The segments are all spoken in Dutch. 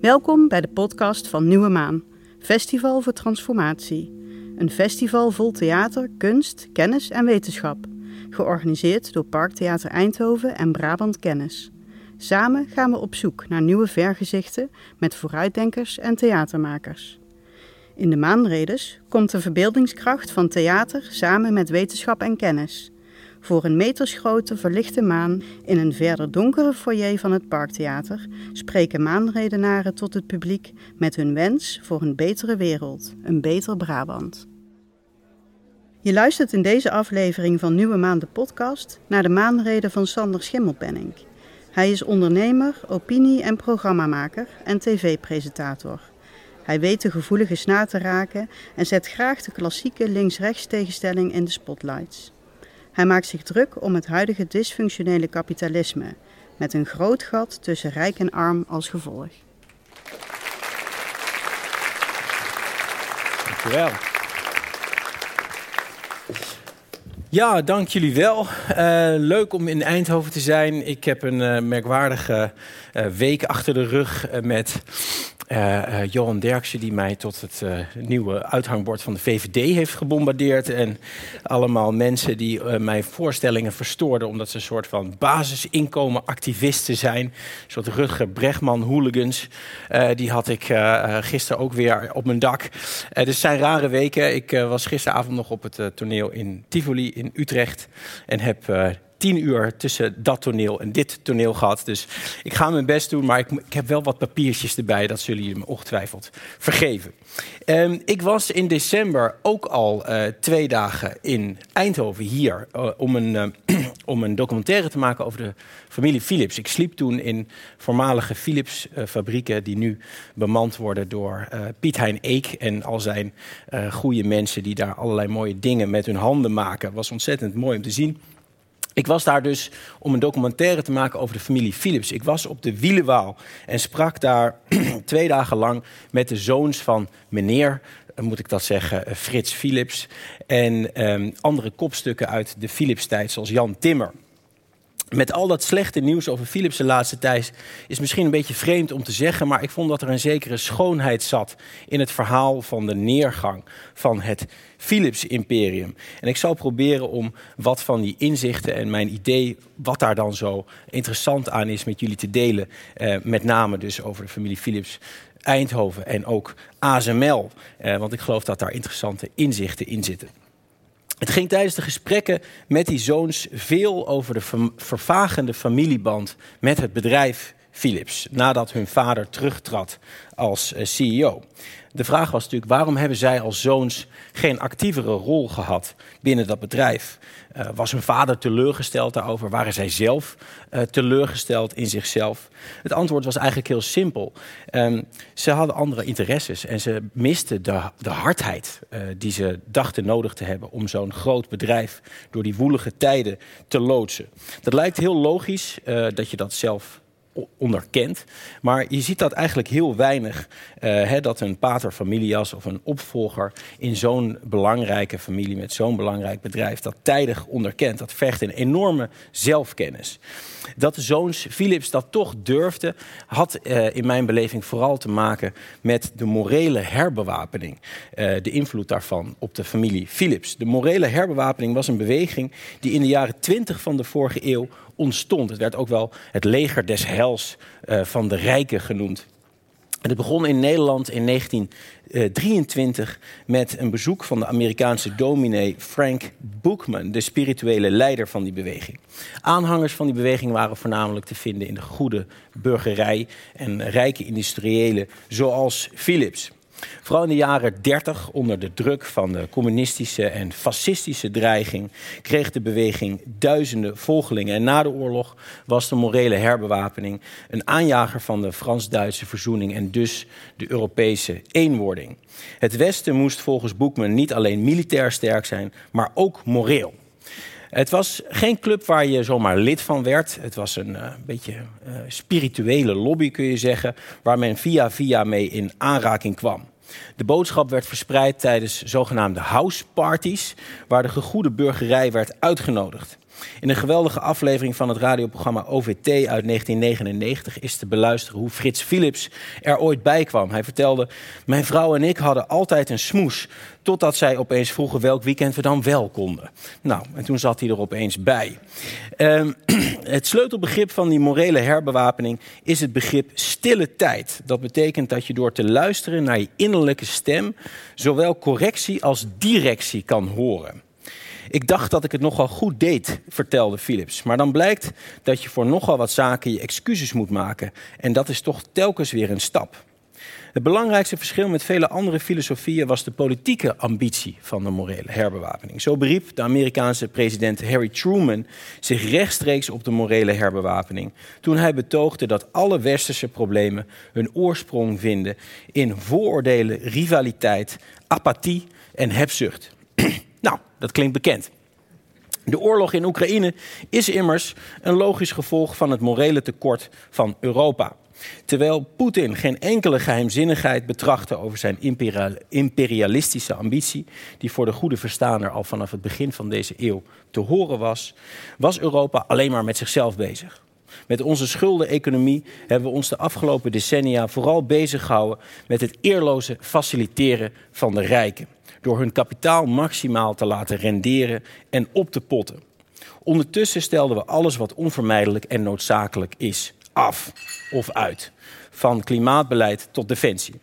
Welkom bij de podcast van Nieuwe Maan, Festival voor Transformatie. Een festival vol theater, kunst, kennis en wetenschap. Georganiseerd door Parktheater Eindhoven en Brabant Kennis. Samen gaan we op zoek naar nieuwe vergezichten met vooruitdenkers en theatermakers. In de maanredes komt de verbeeldingskracht van theater samen met wetenschap en kennis. Voor een metersgrote verlichte maan in een verder donkere foyer van het Parktheater spreken maanredenaren tot het publiek met hun wens voor een betere wereld, een beter Brabant. Je luistert in deze aflevering van Nieuwe Maan de podcast naar de maanreden van Sander Schimmelpenning. Hij is ondernemer, opinie- en programmamaker en tv-presentator. Hij weet de gevoelige snaar te raken en zet graag de klassieke links-rechts tegenstelling in de spotlights. Hij maakt zich druk om het huidige dysfunctionele kapitalisme, met een groot gat tussen rijk en arm als gevolg. Dankjewel. Ja, dank jullie wel. Uh, leuk om in Eindhoven te zijn. Ik heb een uh, merkwaardige uh, week achter de rug met uh, Johan Derksen, die mij tot het uh, nieuwe uithangbord van de VVD heeft gebombardeerd. En allemaal mensen die mijn voorstellingen verstoorden omdat ze een soort van basisinkomenactivisten zijn. Een soort Rutger Bregman hooligans. die had ik gisteren ook weer op mijn dak. dus het zijn rare weken. Ik was gisteravond nog op het toneel in Tivoli in Utrecht. En heb tien uur tussen dat toneel en dit toneel gehad. Dus ik ga mijn best doen, maar ik, ik heb wel wat papiertjes erbij. Dat zullen jullie me ongetwijfeld vergeven. Um, ik was in december ook al uh, twee dagen in Eindhoven hier uh, om, een, uh, om een documentaire te maken over de familie Philips. Ik sliep toen in voormalige Philips fabrieken die nu bemand worden door Piet Hein Eek en al zijn goede mensen die daar allerlei mooie dingen met hun handen maken. Het was ontzettend mooi om te zien. Ik was daar dus om een documentaire te maken over de familie Philips. Ik was op de Wielenwaal en sprak daar twee dagen lang met de zoons van meneer, eh, moet ik dat zeggen, eh, Frits Philips. En um, andere kopstukken uit de Philips-tijd, zoals Jan Timmer met al dat slechte nieuws over Philips de laatste tijd is misschien een beetje vreemd om te zeggen, maar ik vond dat er een zekere schoonheid zat in het verhaal van de neergang van het Philips-imperium. En ik zal proberen om wat van die inzichten en mijn idee, wat daar dan zo interessant aan is, met jullie te delen. Eh, met name dus over de familie Philips. Eindhoven en ook ASML, eh, want ik geloof dat daar interessante inzichten in zitten. Het ging tijdens de gesprekken met die zoons veel over de vervagende familieband met het bedrijf Philips, nadat hun vader terugtrad als eh, CEO. De vraag was natuurlijk, waarom hebben zij als zoons geen actievere rol gehad binnen dat bedrijf? Uh, was hun vader teleurgesteld daarover? Waren zij zelf uh, teleurgesteld in zichzelf? Het antwoord was eigenlijk heel simpel. Um, ze hadden andere interesses en ze misten de, de hardheid uh, die ze dachten nodig te hebben om zo'n groot bedrijf door die woelige tijden te loodsen. Dat lijkt heel logisch dat je dat zelf onderkent. Maar je ziet dat eigenlijk heel weinig, uh, dat een pater familias of een opvolger in zo'n belangrijke familie met zo'n belangrijk bedrijf dat tijdig onderkent. Dat vergt een enorme zelfkennis. Dat de zoons Philips dat toch durfde, had uh, in mijn beleving vooral te maken met de morele herbewapening. Uh, de invloed daarvan op de familie Philips. De morele herbewapening was een beweging die in de jaren 20 van de vorige eeuw ontstond. Het werd ook wel het leger des hels uh, van de rijken genoemd. En het begon in Nederland in 1923 met een bezoek van de Amerikaanse dominee Frank Bookman, de spirituele leider van die beweging. Aanhangers van die beweging waren voornamelijk te vinden in de goede burgerij en rijke industriëlen zoals Philips. Vooral in de jaren 30, onder de druk van de communistische en fascistische dreiging, kreeg de beweging duizenden volgelingen. En na de oorlog was de morele herbewapening een aanjager van de Frans-Duitse verzoening en dus de Europese eenwording. Het Westen moest volgens Boekman niet alleen militair sterk zijn, maar ook moreel. Het was geen club waar je zomaar lid van werd. Het was een uh, beetje uh, spirituele lobby, kun je zeggen, waar men via via mee in aanraking kwam. De boodschap werd verspreid tijdens zogenaamde house parties, waar de gegoede burgerij werd uitgenodigd. In een geweldige aflevering van het radioprogramma OVT uit 1999 is te beluisteren hoe Frits Philips er ooit bij kwam. Hij vertelde: Mijn vrouw en ik hadden altijd een smoes. Totdat zij opeens vroegen welk weekend we dan wel konden. Nou, en toen zat hij er opeens bij. Um, het sleutelbegrip van die morele herbewapening is het begrip stille tijd. Dat betekent dat je door te luisteren naar je innerlijke stem zowel correctie als directie kan horen. Ik dacht dat ik het nogal goed deed, vertelde Philips. Maar dan blijkt dat je voor nogal wat zaken je excuses moet maken. En dat is toch telkens weer een stap. Het belangrijkste verschil met vele andere filosofieën was de politieke ambitie van de morele herbewapening. Zo beriep de Amerikaanse president Harry Truman zich rechtstreeks op de morele herbewapening toen hij betoogde dat alle westerse problemen hun oorsprong vinden in vooroordelen, rivaliteit, apathie en hebzucht. dat klinkt bekend. De oorlog in Oekraïne is immers een logisch gevolg van het morele tekort van Europa. Terwijl Poetin geen enkele geheimzinnigheid betrachtte over zijn imperialistische ambitie, die voor de goede verstaaner al vanaf het begin van deze eeuw te horen was, was Europa alleen maar met zichzelf bezig. Met onze schuldeneconomie hebben we ons de afgelopen decennia vooral bezig gehouden met het eerloze faciliteren van de rijken. Door hun kapitaal maximaal te laten renderen en op te potten. Ondertussen stelden we alles wat onvermijdelijk en noodzakelijk is af of uit. Van klimaatbeleid tot defensie.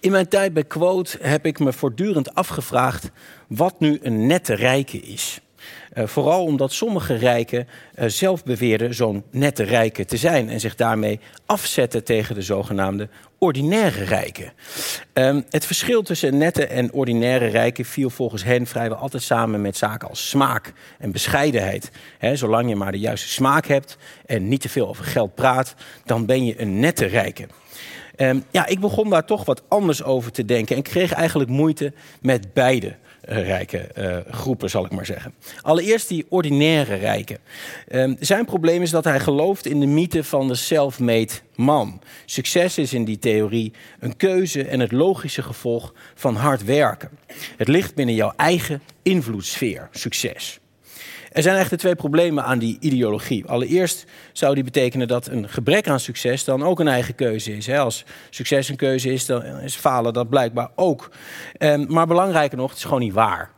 In mijn tijd bij Quote heb ik me voortdurend afgevraagd wat nu een nette rijke is. Uh, vooral omdat sommige rijken uh, zelf beweerden zo'n nette rijken te zijn en zich daarmee afzetten tegen de zogenaamde ordinaire rijken. Um, het verschil tussen nette en ordinaire rijken viel volgens hen vrijwel altijd samen met zaken als smaak en bescheidenheid. He, zolang je maar de juiste smaak hebt en niet te veel over geld praat, dan ben je een nette rijke. Um, ja, ik begon daar toch wat anders over te denken en kreeg eigenlijk moeite met beide. Eh, rijke uh, groepen, zal ik maar zeggen. Allereerst die ordinaire rijken. Um, zijn probleem is dat hij gelooft in de mythe van de self-made man. Succes is in die theorie een keuze en het logische gevolg van hard werken. Het ligt binnen jouw eigen invloedssfeer, succes. Er zijn eigenlijk twee problemen aan die ideologie. Allereerst zou die betekenen dat een gebrek aan succes dan ook een eigen keuze is. Als succes een keuze is, dan is falen dat blijkbaar ook. Um, maar belangrijker nog, het is gewoon niet waar.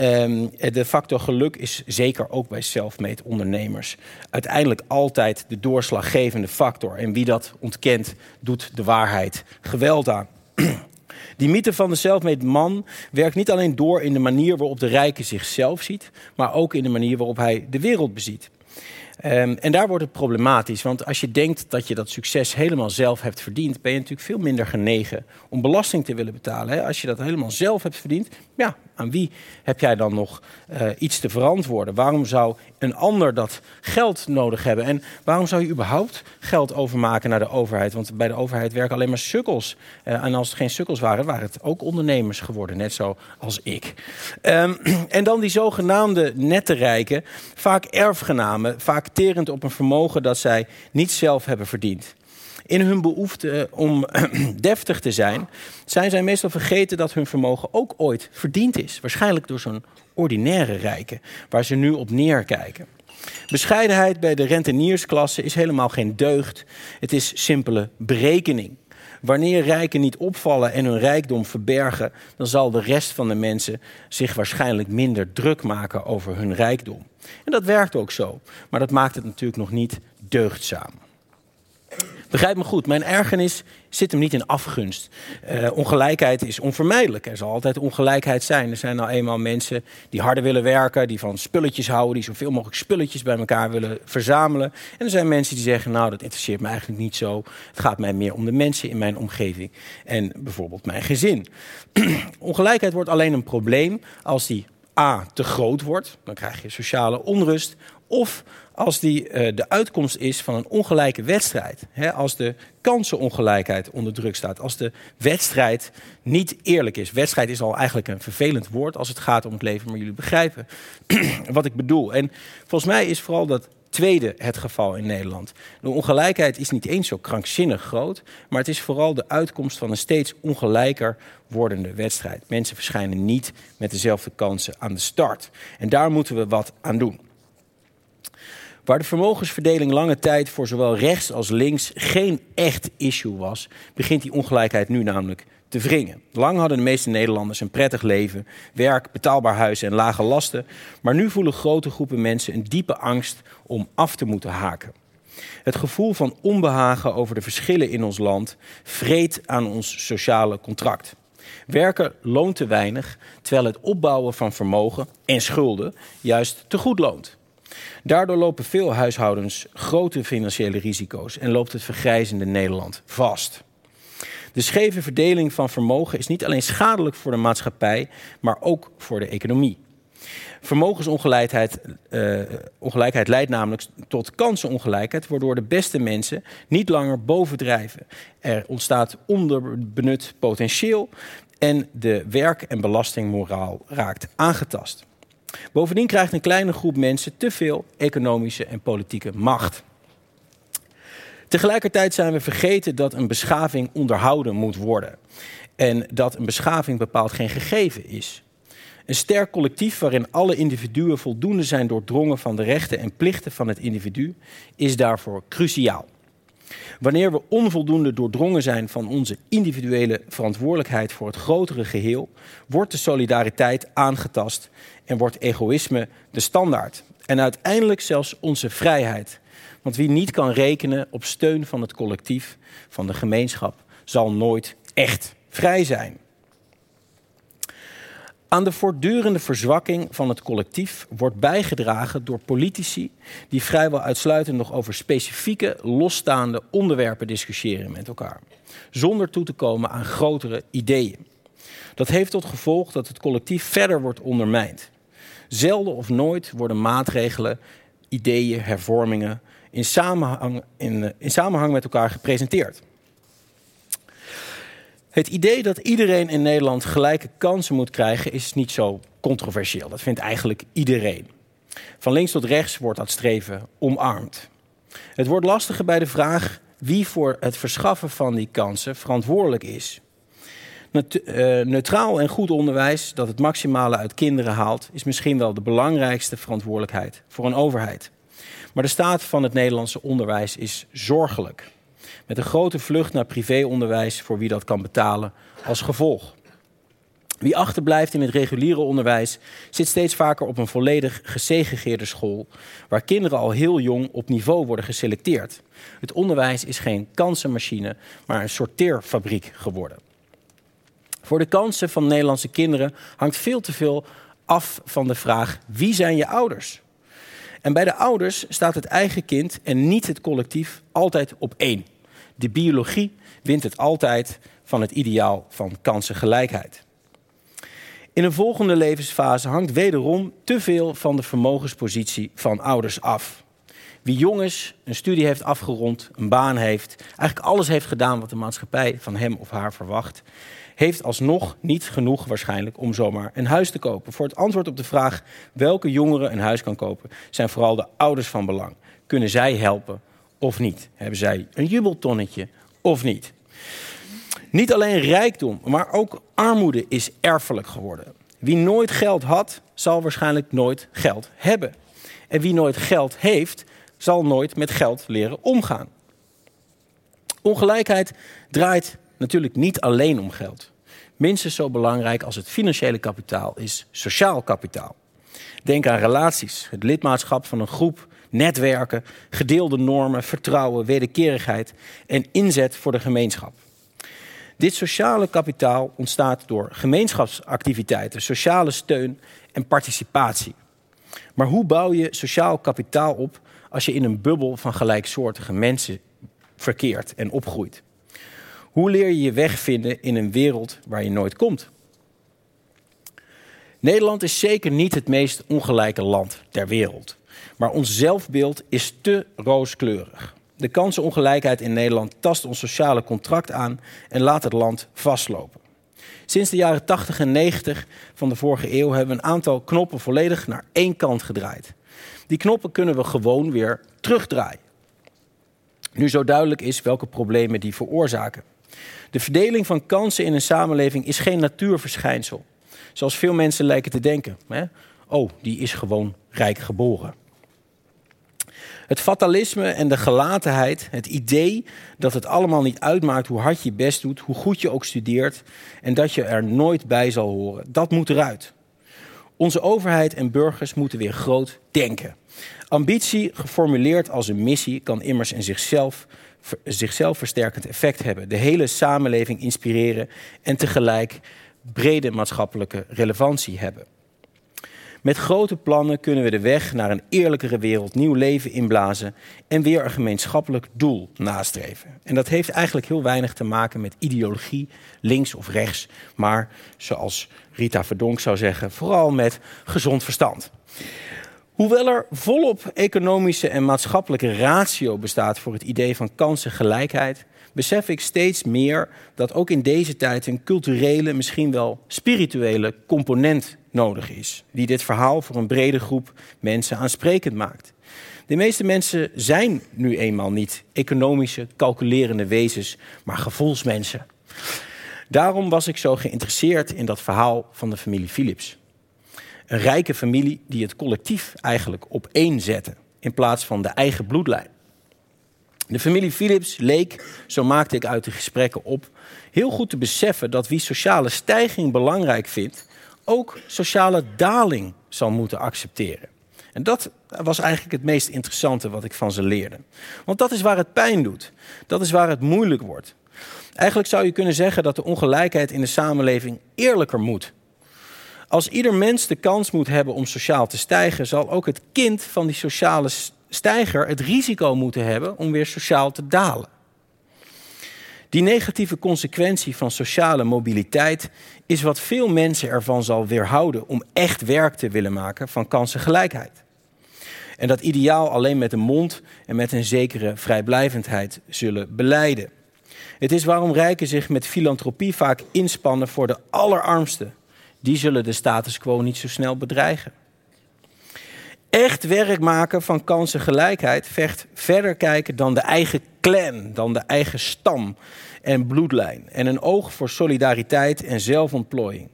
Um, de factor geluk is zeker ook bij self-made ondernemers uiteindelijk altijd de doorslaggevende factor. En wie dat ontkent, doet de waarheid geweld aan. Die mythe van de selfmade man werkt niet alleen door in de manier waarop de rijke zichzelf ziet, maar ook in de manier waarop hij de wereld beziet. Um, en daar wordt het problematisch, want als je denkt dat je dat succes helemaal zelf hebt verdiend, ben je natuurlijk veel minder genegen om belasting te willen betalen. Hè? Als je dat helemaal zelf hebt verdiend, ja, aan wie heb jij dan nog uh, iets te verantwoorden? Waarom zou een ander dat geld nodig hebben? En waarom zou je überhaupt geld overmaken naar de overheid? Want bij de overheid werken alleen maar sukkels. Uh, en als het geen sukkels waren, waren het ook ondernemers geworden, net zo als ik. Um, en dan die zogenaamde nette rijken, vaak erfgenamen, vaak terend op een vermogen dat zij niet zelf hebben verdiend. In hun behoefte om deftig te zijn, zijn zij meestal vergeten dat hun vermogen ook ooit verdiend is. Waarschijnlijk door zo'n ordinaire rijke, waar ze nu op neerkijken. Bescheidenheid bij de renteniersklasse is helemaal geen deugd. Het is simpele berekening. Wanneer rijken niet opvallen en hun rijkdom verbergen, dan zal de rest van de mensen zich waarschijnlijk minder druk maken over hun rijkdom. En dat werkt ook zo, maar dat maakt het natuurlijk nog niet deugdzaam. Begrijp me goed, mijn ergernis zit hem niet in afgunst. Uh, ongelijkheid is onvermijdelijk. Er zal altijd ongelijkheid zijn. Er zijn nou eenmaal mensen die harder willen werken, die van spulletjes houden, die zoveel mogelijk spulletjes bij elkaar willen verzamelen. En er zijn mensen die zeggen, nou dat interesseert me eigenlijk niet zo. Het gaat mij meer om de mensen in mijn omgeving en bijvoorbeeld mijn gezin. ongelijkheid wordt alleen een probleem als die A te groot wordt, dan krijg je sociale onrust. Of als die uh, de uitkomst is van een ongelijke wedstrijd. Hè, als de kansenongelijkheid onder druk staat. Als de wedstrijd niet eerlijk is. Wedstrijd is al eigenlijk een vervelend woord als het gaat om het leven, maar jullie begrijpen wat ik bedoel. En volgens mij is vooral dat tweede het geval in Nederland. De ongelijkheid is niet eens zo krankzinnig groot, maar het is vooral de uitkomst van een steeds ongelijker wordende wedstrijd. Mensen verschijnen niet met dezelfde kansen aan de start. En daar moeten we wat aan doen. Waar de vermogensverdeling lange tijd voor zowel rechts als links geen echt issue was, begint die ongelijkheid nu namelijk te wringen. Lang hadden de meeste Nederlanders een prettig leven, werk, betaalbaar huis en lage lasten. Maar nu voelen grote groepen mensen een diepe angst om af te moeten haken. Het gevoel van onbehagen over de verschillen in ons land vreet aan ons sociale contract. Werken loont te weinig, terwijl het opbouwen van vermogen en schulden juist te goed loont. Daardoor lopen veel huishoudens grote financiële risico's en loopt het vergrijzende Nederland vast. De scheve verdeling van vermogen is niet alleen schadelijk voor de maatschappij, maar ook voor de economie. Vermogensongelijkheid uh, ongelijkheid leidt namelijk tot kansenongelijkheid, waardoor de beste mensen niet langer bovendrijven. Er ontstaat onderbenut potentieel en de werk- en belastingmoraal raakt aangetast. Bovendien krijgt een kleine groep mensen te veel economische en politieke macht. Tegelijkertijd zijn we vergeten dat een beschaving onderhouden moet worden. En dat een beschaving bepaald geen gegeven is. Een sterk collectief waarin alle individuen voldoende zijn doordrongen van de rechten en plichten van het individu is daarvoor cruciaal. Wanneer we onvoldoende doordrongen zijn van onze individuele verantwoordelijkheid voor het grotere geheel, wordt de solidariteit aangetast en wordt egoïsme de standaard. En uiteindelijk zelfs onze vrijheid. Want wie niet kan rekenen op steun van het collectief, van de gemeenschap, zal nooit echt vrij zijn. Aan de voortdurende verzwakking van het collectief wordt bijgedragen door politici die vrijwel uitsluitend nog over specifieke, losstaande onderwerpen discussiëren met elkaar, zonder toe te komen aan grotere ideeën. Dat heeft tot gevolg dat het collectief verder wordt ondermijnd. Zelden of nooit worden maatregelen, ideeën, hervormingen in samenhang, in, in samenhang met elkaar gepresenteerd. Het idee dat iedereen in Nederland gelijke kansen moet krijgen is niet zo controversieel. Dat vindt eigenlijk iedereen. Van links tot rechts wordt dat streven omarmd. Het wordt lastiger bij de vraag wie voor het verschaffen van die kansen verantwoordelijk is. Eh, neutraal en goed onderwijs dat het maximale uit kinderen haalt, is misschien wel de belangrijkste verantwoordelijkheid voor een overheid. Maar de staat van het Nederlandse onderwijs is zorgelijk. Met een grote vlucht naar privéonderwijs voor wie dat kan betalen als gevolg. Wie achterblijft in het reguliere onderwijs zit steeds vaker op een volledig gesegregeerde school, waar kinderen al heel jong op niveau worden geselecteerd. Het onderwijs is geen kansenmachine, maar een sorteerfabriek geworden. Voor de kansen van Nederlandse kinderen hangt veel te veel af van de vraag: wie zijn je ouders? En bij de ouders staat het eigen kind en niet het collectief altijd op één. De biologie wint het altijd van het ideaal van kansengelijkheid. In een volgende levensfase hangt wederom te veel van de vermogenspositie van ouders af. Wie jongens een studie heeft afgerond, een baan heeft, eigenlijk alles heeft gedaan wat de maatschappij van hem of haar verwacht, heeft alsnog niet genoeg waarschijnlijk om zomaar een huis te kopen. Voor het antwoord op de vraag welke jongere een huis kan kopen, zijn vooral de ouders van belang. Kunnen zij helpen of niet? Hebben zij een jubeltonnetje of niet? Niet alleen rijkdom, maar ook armoede is erfelijk geworden. Wie nooit geld had, zal waarschijnlijk nooit geld hebben. En wie nooit geld heeft, zal nooit met geld leren omgaan. Ongelijkheid draait natuurlijk niet alleen om geld. Minstens zo belangrijk als het financiële kapitaal is sociaal kapitaal. Denk aan relaties, het lidmaatschap van een groep, netwerken, gedeelde normen, vertrouwen, wederkerigheid en inzet voor de gemeenschap. Dit sociale kapitaal ontstaat door gemeenschapsactiviteiten, sociale steun en participatie. Maar hoe bouw je sociaal kapitaal op als je in een bubbel van gelijksoortige mensen verkeert en opgroeit? Hoe leer je je weg vinden in een wereld waar je nooit komt? Nederland is zeker niet het meest ongelijke land ter wereld. Maar ons zelfbeeld is te rooskleurig. De kansenongelijkheid in Nederland tast ons sociale contract aan en laat het land vastlopen. Sinds de jaren 80 en 90 van de vorige eeuw hebben we een aantal knoppen volledig naar één kant gedraaid. Die knoppen kunnen we gewoon weer terugdraaien. Nu zo duidelijk is welke problemen die veroorzaken. De verdeling van kansen in een samenleving is geen natuurverschijnsel. Zoals veel mensen lijken te denken. Oh, die is gewoon rijk geboren. Het fatalisme en de gelatenheid, het idee dat het allemaal niet uitmaakt hoe hard je best doet, hoe goed je ook studeert en dat je er nooit bij zal horen, dat moet eruit. Onze overheid en burgers moeten weer groot denken. Ambitie, geformuleerd als een missie, kan immers in zichzelf, zichzelf versterkend effect hebben. De hele samenleving inspireren en tegelijk brede maatschappelijke relevantie hebben. Met grote plannen kunnen we de weg naar een eerlijkere wereld, nieuw leven inblazen en weer een gemeenschappelijk doel nastreven. En dat heeft eigenlijk heel weinig te maken met ideologie, links of rechts, maar zoals Rita Verdonk zou zeggen, vooral met gezond verstand. Hoewel er volop economische en maatschappelijke ratio bestaat voor het idee van kansengelijkheid, besef ik steeds meer dat ook in deze tijd een culturele, misschien wel spirituele component nodig is, die dit verhaal voor een brede groep mensen aansprekend maakt. De meeste mensen zijn nu eenmaal niet economische, calculerende wezens, maar gevoelsmensen. Daarom was ik zo geïnteresseerd in dat verhaal van de familie Philips. Een rijke familie die het collectief eigenlijk op één zette, in plaats van de eigen bloedlijn. De familie Philips leek, zo maakte ik uit de gesprekken op, heel goed te beseffen dat wie sociale stijging belangrijk vindt, ook sociale daling zal moeten accepteren. En dat was eigenlijk het meest interessante wat ik van ze leerde. Want dat is waar het pijn doet. Dat is waar het moeilijk wordt. Eigenlijk zou je kunnen zeggen dat de ongelijkheid in de samenleving eerlijker moet. Als ieder mens de kans moet hebben om sociaal te stijgen, zal ook het kind van die sociale stijger het risico moeten hebben om weer sociaal te dalen. Die negatieve consequentie van sociale mobiliteit is wat veel mensen ervan zal weerhouden om echt werk te willen maken van kansengelijkheid. En dat ideaal alleen met de mond en met een zekere vrijblijvendheid zullen beleiden. Het is waarom rijken zich met filantropie vaak inspannen voor de allerarmsten. Die zullen de status quo niet zo snel bedreigen. Echt werk maken van kansengelijkheid vecht verder kijken dan de eigen clan, dan de eigen stam en bloedlijn. En een oog voor solidariteit en zelfontplooiing.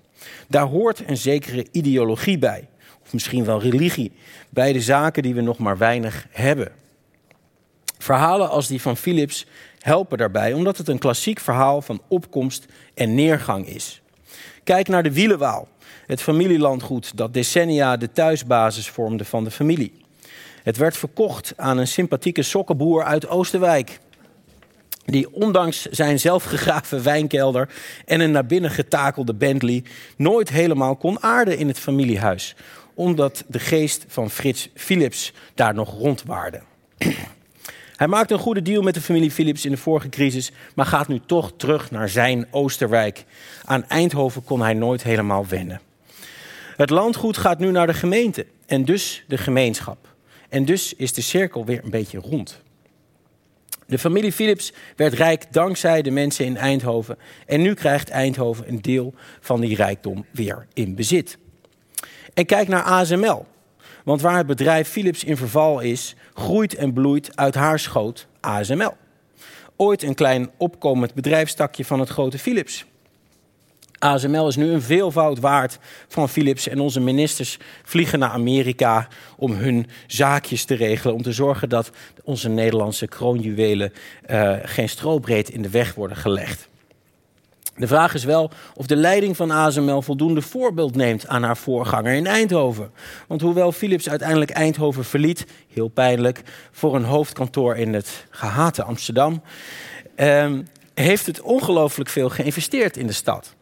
Daar hoort een zekere ideologie bij, of misschien wel religie, bij de zaken die we nog maar weinig hebben. Verhalen als die van Philips helpen daarbij, omdat het een klassiek verhaal van opkomst en neergang is. Kijk naar de Wielenwaal, het familielandgoed dat decennia de thuisbasis vormde van de familie. Het werd verkocht aan een sympathieke sokkenboer uit Oosterwijk. Die ondanks zijn zelfgegraven wijnkelder en een naar binnen getakelde Bentley nooit helemaal kon aarden in het familiehuis. Omdat de geest van Frits Philips daar nog rondwaarde. Hij maakte een goede deal met de familie Philips in de vorige crisis, maar gaat nu toch terug naar zijn Oosterwijk. Aan Eindhoven kon hij nooit helemaal wennen. Het landgoed gaat nu naar de gemeente en dus de gemeenschap. En dus is de cirkel weer een beetje rond. De familie Philips werd rijk dankzij de mensen in Eindhoven. En nu krijgt Eindhoven een deel van die rijkdom weer in bezit. En kijk naar ASML. Want waar het bedrijf Philips in verval is, groeit en bloeit uit haar schoot ASML. Ooit een klein opkomend bedrijfstakje van het grote Philips. ASML is nu een veelvoud waard van Philips en onze ministers vliegen naar Amerika om hun zaakjes te regelen. Om te zorgen dat onze Nederlandse kroonjuwelen uh, geen strobreed in de weg worden gelegd. De vraag is wel of de leiding van ASML voldoende voorbeeld neemt aan haar voorganger in Eindhoven. Want hoewel Philips uiteindelijk Eindhoven verliet, heel pijnlijk, voor een hoofdkantoor in het gehate Amsterdam, uh, heeft het ongelooflijk veel geïnvesteerd in de stad.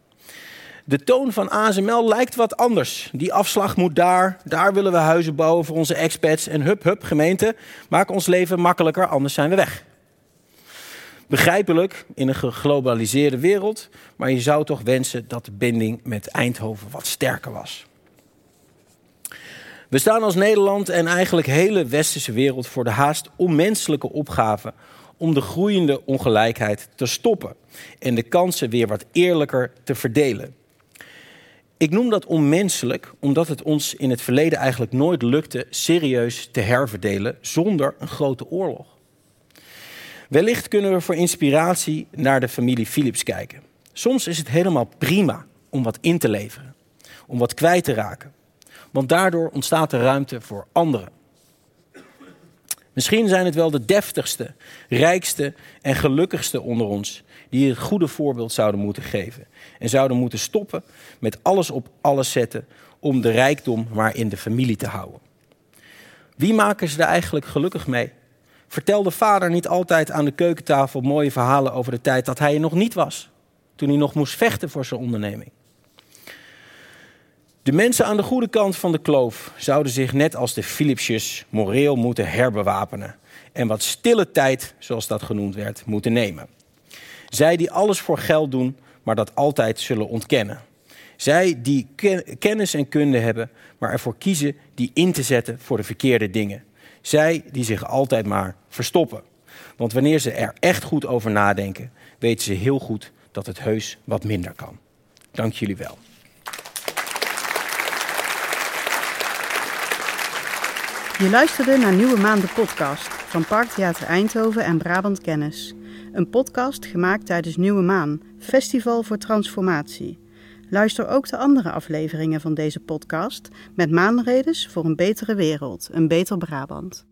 De toon van ASML lijkt wat anders. Die afslag moet daar, daar willen we huizen bouwen voor onze expats en hup hup gemeente, maak ons leven makkelijker, anders zijn we weg. Begrijpelijk in een geglobaliseerde wereld, maar je zou toch wensen dat de binding met Eindhoven wat sterker was. We staan als Nederland en eigenlijk hele westerse wereld voor de haast onmenselijke opgave om de groeiende ongelijkheid te stoppen en de kansen weer wat eerlijker te verdelen. Ik noem dat onmenselijk omdat het ons in het verleden eigenlijk nooit lukte serieus te herverdelen zonder een grote oorlog. Wellicht kunnen we voor inspiratie naar de familie Philips kijken. Soms is het helemaal prima om wat in te leveren, om wat kwijt te raken, want daardoor ontstaat er ruimte voor anderen. Misschien zijn het wel de deftigste, rijkste en gelukkigste onder ons die het goede voorbeeld zouden moeten geven. En zouden moeten stoppen met alles op alles zetten om de rijkdom maar in de familie te houden. Wie maken ze er eigenlijk gelukkig mee? Vertel de vader niet altijd aan de keukentafel mooie verhalen over de tijd dat hij er nog niet was. Toen hij nog moest vechten voor zijn onderneming. De mensen aan de goede kant van de kloof zouden zich net als de Philipsjes moreel moeten herbewapenen. En wat stille tijd, zoals dat genoemd werd, moeten nemen. Zij die alles voor geld doen, maar dat altijd zullen ontkennen. Zij die kennis en kunde hebben, maar ervoor kiezen die in te zetten voor de verkeerde dingen. Zij die zich altijd maar verstoppen. Want wanneer ze er echt goed over nadenken, weten ze heel goed dat het heus wat minder kan. Dank jullie wel. Je luisterde naar Nieuwe Maanden podcast van Parktheater Eindhoven en Brabant Kennis. Een podcast gemaakt tijdens Nieuwe Maan, Festival voor Transformatie. Luister ook de andere afleveringen van deze podcast met maanredes voor een betere wereld, een beter Brabant.